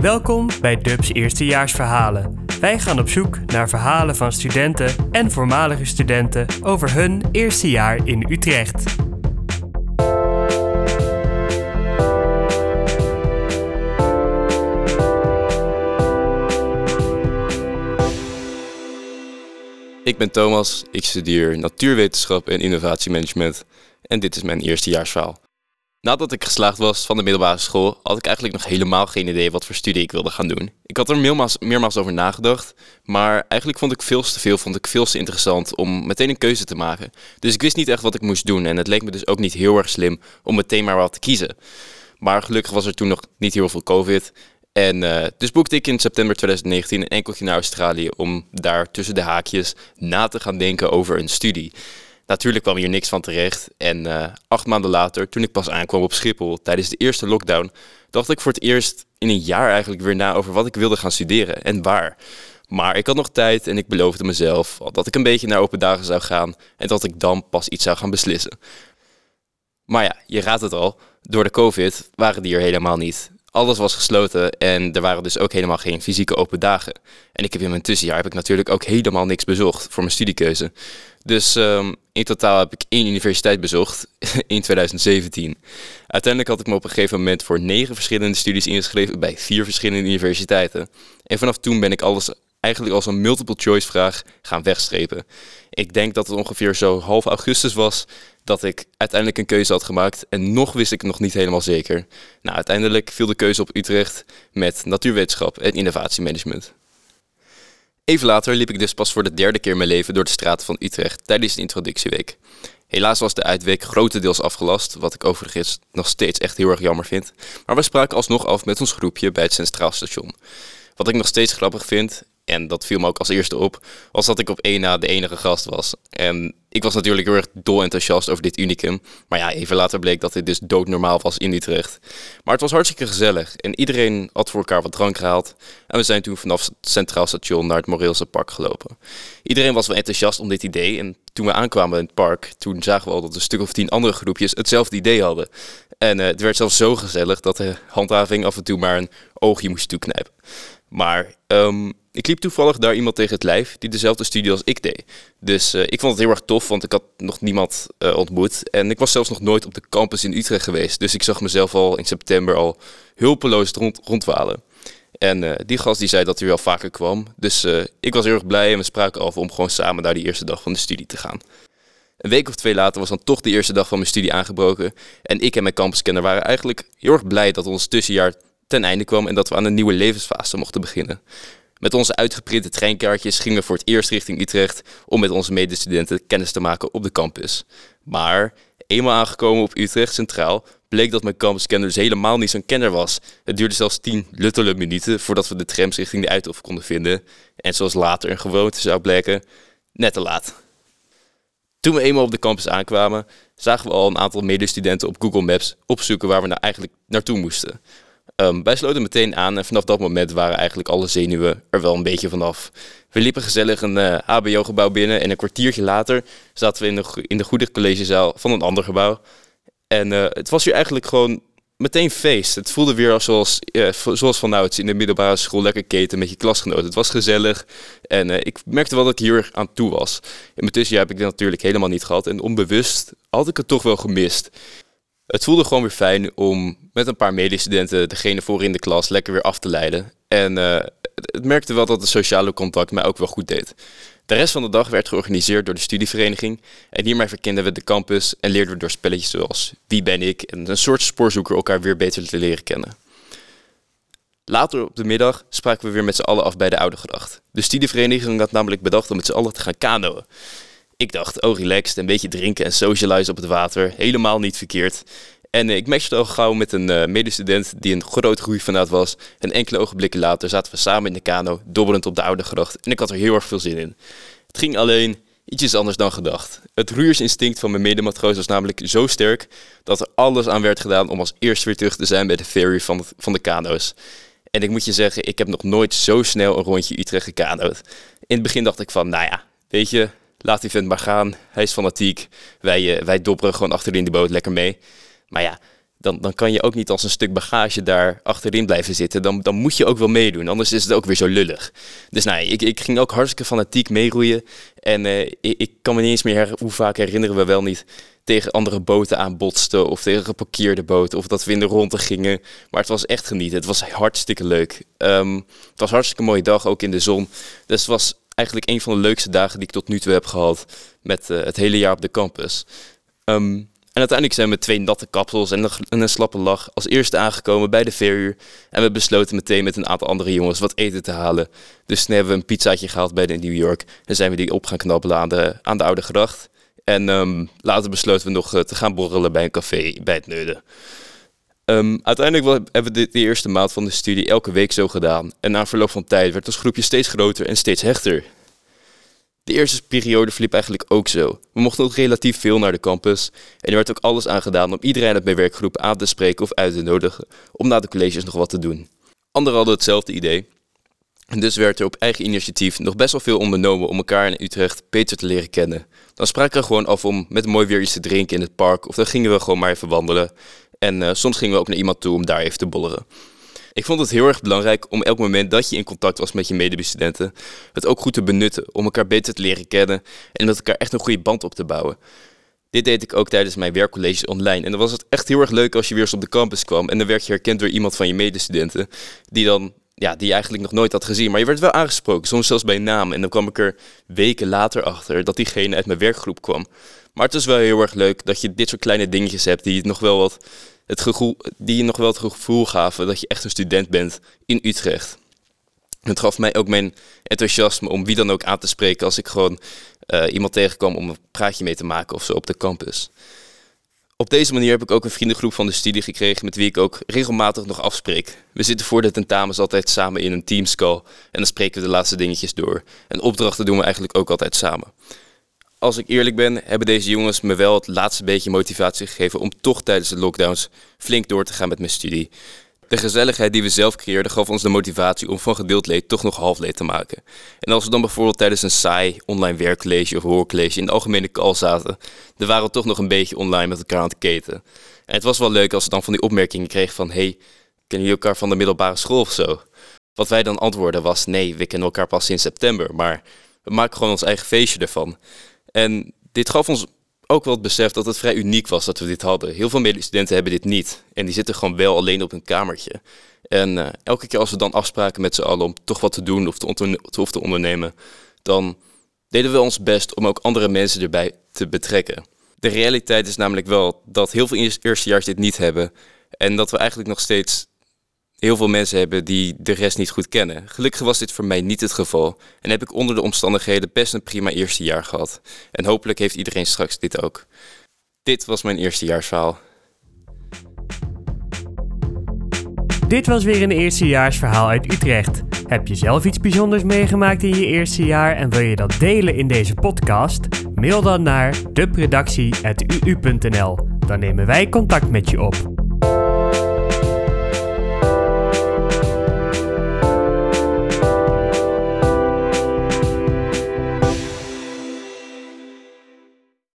Welkom bij Dubs Eerstejaarsverhalen. Wij gaan op zoek naar verhalen van studenten en voormalige studenten over hun eerste jaar in Utrecht. Ik ben Thomas, ik studeer natuurwetenschap en innovatiemanagement en dit is mijn eerstejaarsverhaal. Nadat ik geslaagd was van de middelbare school, had ik eigenlijk nog helemaal geen idee wat voor studie ik wilde gaan doen. Ik had er meermaals, over nagedacht, maar eigenlijk vond ik veel te veel, vond ik veel te interessant om meteen een keuze te maken. Dus ik wist niet echt wat ik moest doen en het leek me dus ook niet heel erg slim om meteen maar wat te kiezen. Maar gelukkig was er toen nog niet heel veel COVID en uh, dus boekte ik in september 2019 een enkeltje naar Australië om daar tussen de haakjes na te gaan denken over een studie. Natuurlijk kwam hier niks van terecht. En uh, acht maanden later, toen ik pas aankwam op Schiphol tijdens de eerste lockdown, dacht ik voor het eerst in een jaar eigenlijk weer na over wat ik wilde gaan studeren en waar. Maar ik had nog tijd en ik beloofde mezelf dat ik een beetje naar open dagen zou gaan en dat ik dan pas iets zou gaan beslissen. Maar ja, je raadt het al, door de COVID waren die er helemaal niet. Alles was gesloten en er waren dus ook helemaal geen fysieke open dagen. En ik heb in mijn tussenjaar heb ik natuurlijk ook helemaal niks bezocht voor mijn studiekeuze. Dus um, in totaal heb ik één universiteit bezocht in 2017. Uiteindelijk had ik me op een gegeven moment voor negen verschillende studies ingeschreven bij vier verschillende universiteiten. En vanaf toen ben ik alles eigenlijk als een multiple choice vraag gaan wegstrepen. Ik denk dat het ongeveer zo half augustus was dat ik uiteindelijk een keuze had gemaakt en nog wist ik nog niet helemaal zeker. Nou, uiteindelijk viel de keuze op Utrecht met natuurwetenschap en innovatiemanagement. Even later liep ik dus pas voor de derde keer mijn leven door de straten van Utrecht tijdens de introductieweek. Helaas was de uitweek grotendeels afgelast, wat ik overigens nog steeds echt heel erg jammer vind. Maar we spraken alsnog af met ons groepje bij het Centraal Station. Wat ik nog steeds grappig vind, en dat viel me ook als eerste op, was dat ik op één na de enige gast was. En ik was natuurlijk heel erg dol enthousiast over dit unicum. Maar ja, even later bleek dat dit dus doodnormaal was in Utrecht. Maar het was hartstikke gezellig en iedereen had voor elkaar wat drank gehaald. En we zijn toen vanaf het Centraal Station naar het Moreelse Park gelopen. Iedereen was wel enthousiast om dit idee. En toen we aankwamen in het park, toen zagen we al dat een stuk of tien andere groepjes hetzelfde idee hadden. En uh, het werd zelfs zo gezellig dat de handhaving af en toe maar een oogje moest toeknijpen. Maar um, ik liep toevallig daar iemand tegen het lijf die dezelfde studie als ik deed. Dus uh, ik vond het heel erg tof, want ik had nog niemand uh, ontmoet. En ik was zelfs nog nooit op de campus in Utrecht geweest. Dus ik zag mezelf al in september al hulpeloos rond, rondwalen. En uh, die gast die zei dat hij wel vaker kwam. Dus ik was heel erg blij en we spraken af om gewoon samen naar die eerste dag van de studie te gaan. Een week of twee later was dan toch de eerste dag van mijn studie aangebroken. En ik en mijn campuskenner waren eigenlijk heel erg blij dat ons tussenjaar ten einde kwam en dat we aan een nieuwe levensfase mochten beginnen. Met onze uitgeprinte treinkaartjes gingen we voor het eerst richting Utrecht om met onze medestudenten kennis te maken op de campus. Maar eenmaal aangekomen op Utrecht Centraal bleek dat mijn campuskenner dus helemaal niet zo'n kenner was. Het duurde zelfs tien luttele minuten voordat we de trams richting de Uithof konden vinden. En zoals later een gewoonte zou blijken, net te laat. Toen we eenmaal op de campus aankwamen, zagen we al een aantal medestudenten op Google Maps opzoeken waar we nou eigenlijk naartoe moesten. Um, wij sloten meteen aan en vanaf dat moment waren eigenlijk alle zenuwen er wel een beetje vanaf. We liepen gezellig een uh, eh, HBO-gebouw binnen en een kwartiertje later zaten we in de, in de goede collegezaal van een ander gebouw. En uh, het was hier eigenlijk gewoon meteen feest. Het voelde weer als zoals, uh, zoals vanouds in de middelbare school lekker keten met je klasgenoten. Het was gezellig en ik merkte wel dat ik hier aan toe was. In mijn tussenjaar heb ik dit natuurlijk helemaal niet gehad en onbewust had ik het toch wel gemist het voelde gewoon weer fijn om met een paar medestudenten degene voor in de klas lekker weer af te leiden. En uh, het merkte wel dat het sociale contact mij ook wel goed deed. De rest van de dag werd georganiseerd door de studievereniging. En hiermee verkenden we de campus en leerden we door spelletjes zoals Wie ben ik? En een soort spoorzoeker elkaar weer beter te leren kennen. Later op de middag spraken we weer met z'n allen af bij de Oude Gracht. De studievereniging had namelijk bedacht om met z'n allen te gaan kanoën. Ik dacht, oh relaxed, een beetje drinken en socialize op het water. Helemaal niet verkeerd. En uh, ik matchte al gauw met een uh, medestudent die een groot groeifanaat was. En enkele ogenblikken later zaten we samen in de kano, dobbelend op de oude gracht. En ik had er heel erg veel zin in. Het ging alleen ietsjes anders dan gedacht. Het roeiersinstinct van mijn medematroos was namelijk zo sterk dat er alles aan werd gedaan om als eerst weer terug te zijn bij de ferry van, van de kano's. En ik moet je zeggen, ik heb nog nooit zo snel een rondje Utrecht gekanoed. In het begin dacht ik van, nou ja, weet je, laat die vent maar gaan. Hij is fanatiek. Wij, uh, wij dobberen gewoon achterin de boot lekker mee. Maar ja, dan, dan kan je ook niet als een stuk bagage daar achterin blijven zitten. Dan, dan moet je ook wel meedoen, anders is het ook weer zo lullig. Dus nou, ik, ik ging ook hartstikke fanatiek meeroeien. En uh, ik, kan me niet eens meer hoe vaak herinneren we wel niet tegen andere boten aanbotsten of tegen geparkeerde boten of dat we in de ronde gingen. Maar het was echt genieten. Het was hartstikke leuk. Um, het was een hartstikke mooie dag, ook in de zon. Dus het was eigenlijk een van de leukste dagen die ik tot nu toe heb gehad met uh, het hele jaar op de campus. Um, en uiteindelijk zijn we met twee natte kapsels en een, slappe lach als eerste aangekomen bij de verhuur. En we besloten meteen met een aantal andere jongens wat eten te halen. Dus toen hebben we een pizzaatje gehaald bij de New York. En zijn we die op gaan knabbelen aan de, aan de Oude Gracht. En um, later besloten we nog uh, te gaan borrelen bij een café bij het Neuden. Um, uiteindelijk hebben we de, eerste maand van de studie elke week zo gedaan. En na verloop van tijd werd ons groepje steeds groter en steeds hechter. De eerste periode verliep eigenlijk ook zo. We mochten ook relatief veel naar de campus en er werd ook alles aan gedaan om iedereen uit mijn werkgroep aan te spreken of uit te nodigen om na de colleges nog wat te doen. Anderen hadden hetzelfde idee. En dus werd er op eigen initiatief nog best wel veel ondernomen om elkaar in Utrecht beter te leren kennen. Dan spraken we gewoon af om met mooi weer iets te drinken in het park of dan gingen we gewoon maar even wandelen. En uh, soms gingen we ook naar iemand toe om daar even te bolleren. Ik vond het heel erg belangrijk om elk moment dat je in contact was met je medestudenten, het ook goed te benutten om elkaar beter te leren kennen en met elkaar echt een goede band op te bouwen. Dit deed ik ook tijdens mijn werkcolleges online. En dan was het echt heel erg leuk als je weer eens op de campus kwam en dan werd je herkend door iemand van je medestudenten die dan ja, die je eigenlijk nog nooit had gezien. Maar je werd wel aangesproken, soms zelfs bij naam. En dan kwam ik er weken later achter dat diegene uit mijn werkgroep kwam. Maar het is wel heel erg leuk dat je dit soort kleine dingetjes hebt die nog wel wat het gevoel, die je nog wel het gevoel gaven dat je echt een student bent in Utrecht. Het gaf mij ook mijn enthousiasme om wie dan ook aan te spreken als ik gewoon uh, iemand tegenkwam om een praatje mee te maken of zo op de campus. Op deze manier heb ik ook een vriendengroep van de studie gekregen met wie ik ook regelmatig nog afspreek. We zitten voor de tentamens altijd samen in een teamscall en dan spreken we de laatste dingetjes door. En opdrachten doen we eigenlijk ook altijd samen als ik eerlijk ben, hebben deze jongens me wel het laatste beetje motivatie gegeven om toch tijdens de lockdowns flink door te gaan met mijn studie. De gezelligheid die we zelf creëerden gaf ons de motivatie om van gedeeld leed toch nog half leed te maken. En als we dan bijvoorbeeld tijdens een saai online werkcollege of hoorcollege in de algemene call zaten, dan waren we toch nog een beetje online met elkaar aan het keten. En het was wel leuk als we dan van die opmerkingen kregen van hey, kennen jullie elkaar van de middelbare school of zo? Wat wij dan antwoorden was nee, we kennen elkaar pas sinds september, maar we maken gewoon ons eigen feestje ervan. En dit gaf ons ook wel het besef dat het vrij uniek was dat we dit hadden. Heel veel medestudenten hebben dit niet. En die zitten gewoon wel alleen op een kamertje. En uh, elke keer als we dan afspraken met z'n allen om toch wat te doen of of te ondernemen, dan deden we ons best om ook andere mensen erbij te betrekken. De realiteit is namelijk wel dat heel veel eerstejaars dit niet hebben. En dat we eigenlijk nog steeds heel veel mensen hebben die de rest niet goed kennen. Gelukkig was dit voor mij niet het geval en heb ik onder de omstandigheden best een prima eerste jaar gehad. En hopelijk heeft iedereen straks dit ook. Dit was mijn eerstejaarsverhaal. Dit was weer een eerstejaarsverhaal uit Utrecht. Heb je zelf iets bijzonders meegemaakt in je eerste jaar en wil je dat delen in deze podcast? Mail dan naar depredactie.uu.nl. Dan nemen wij contact met je op.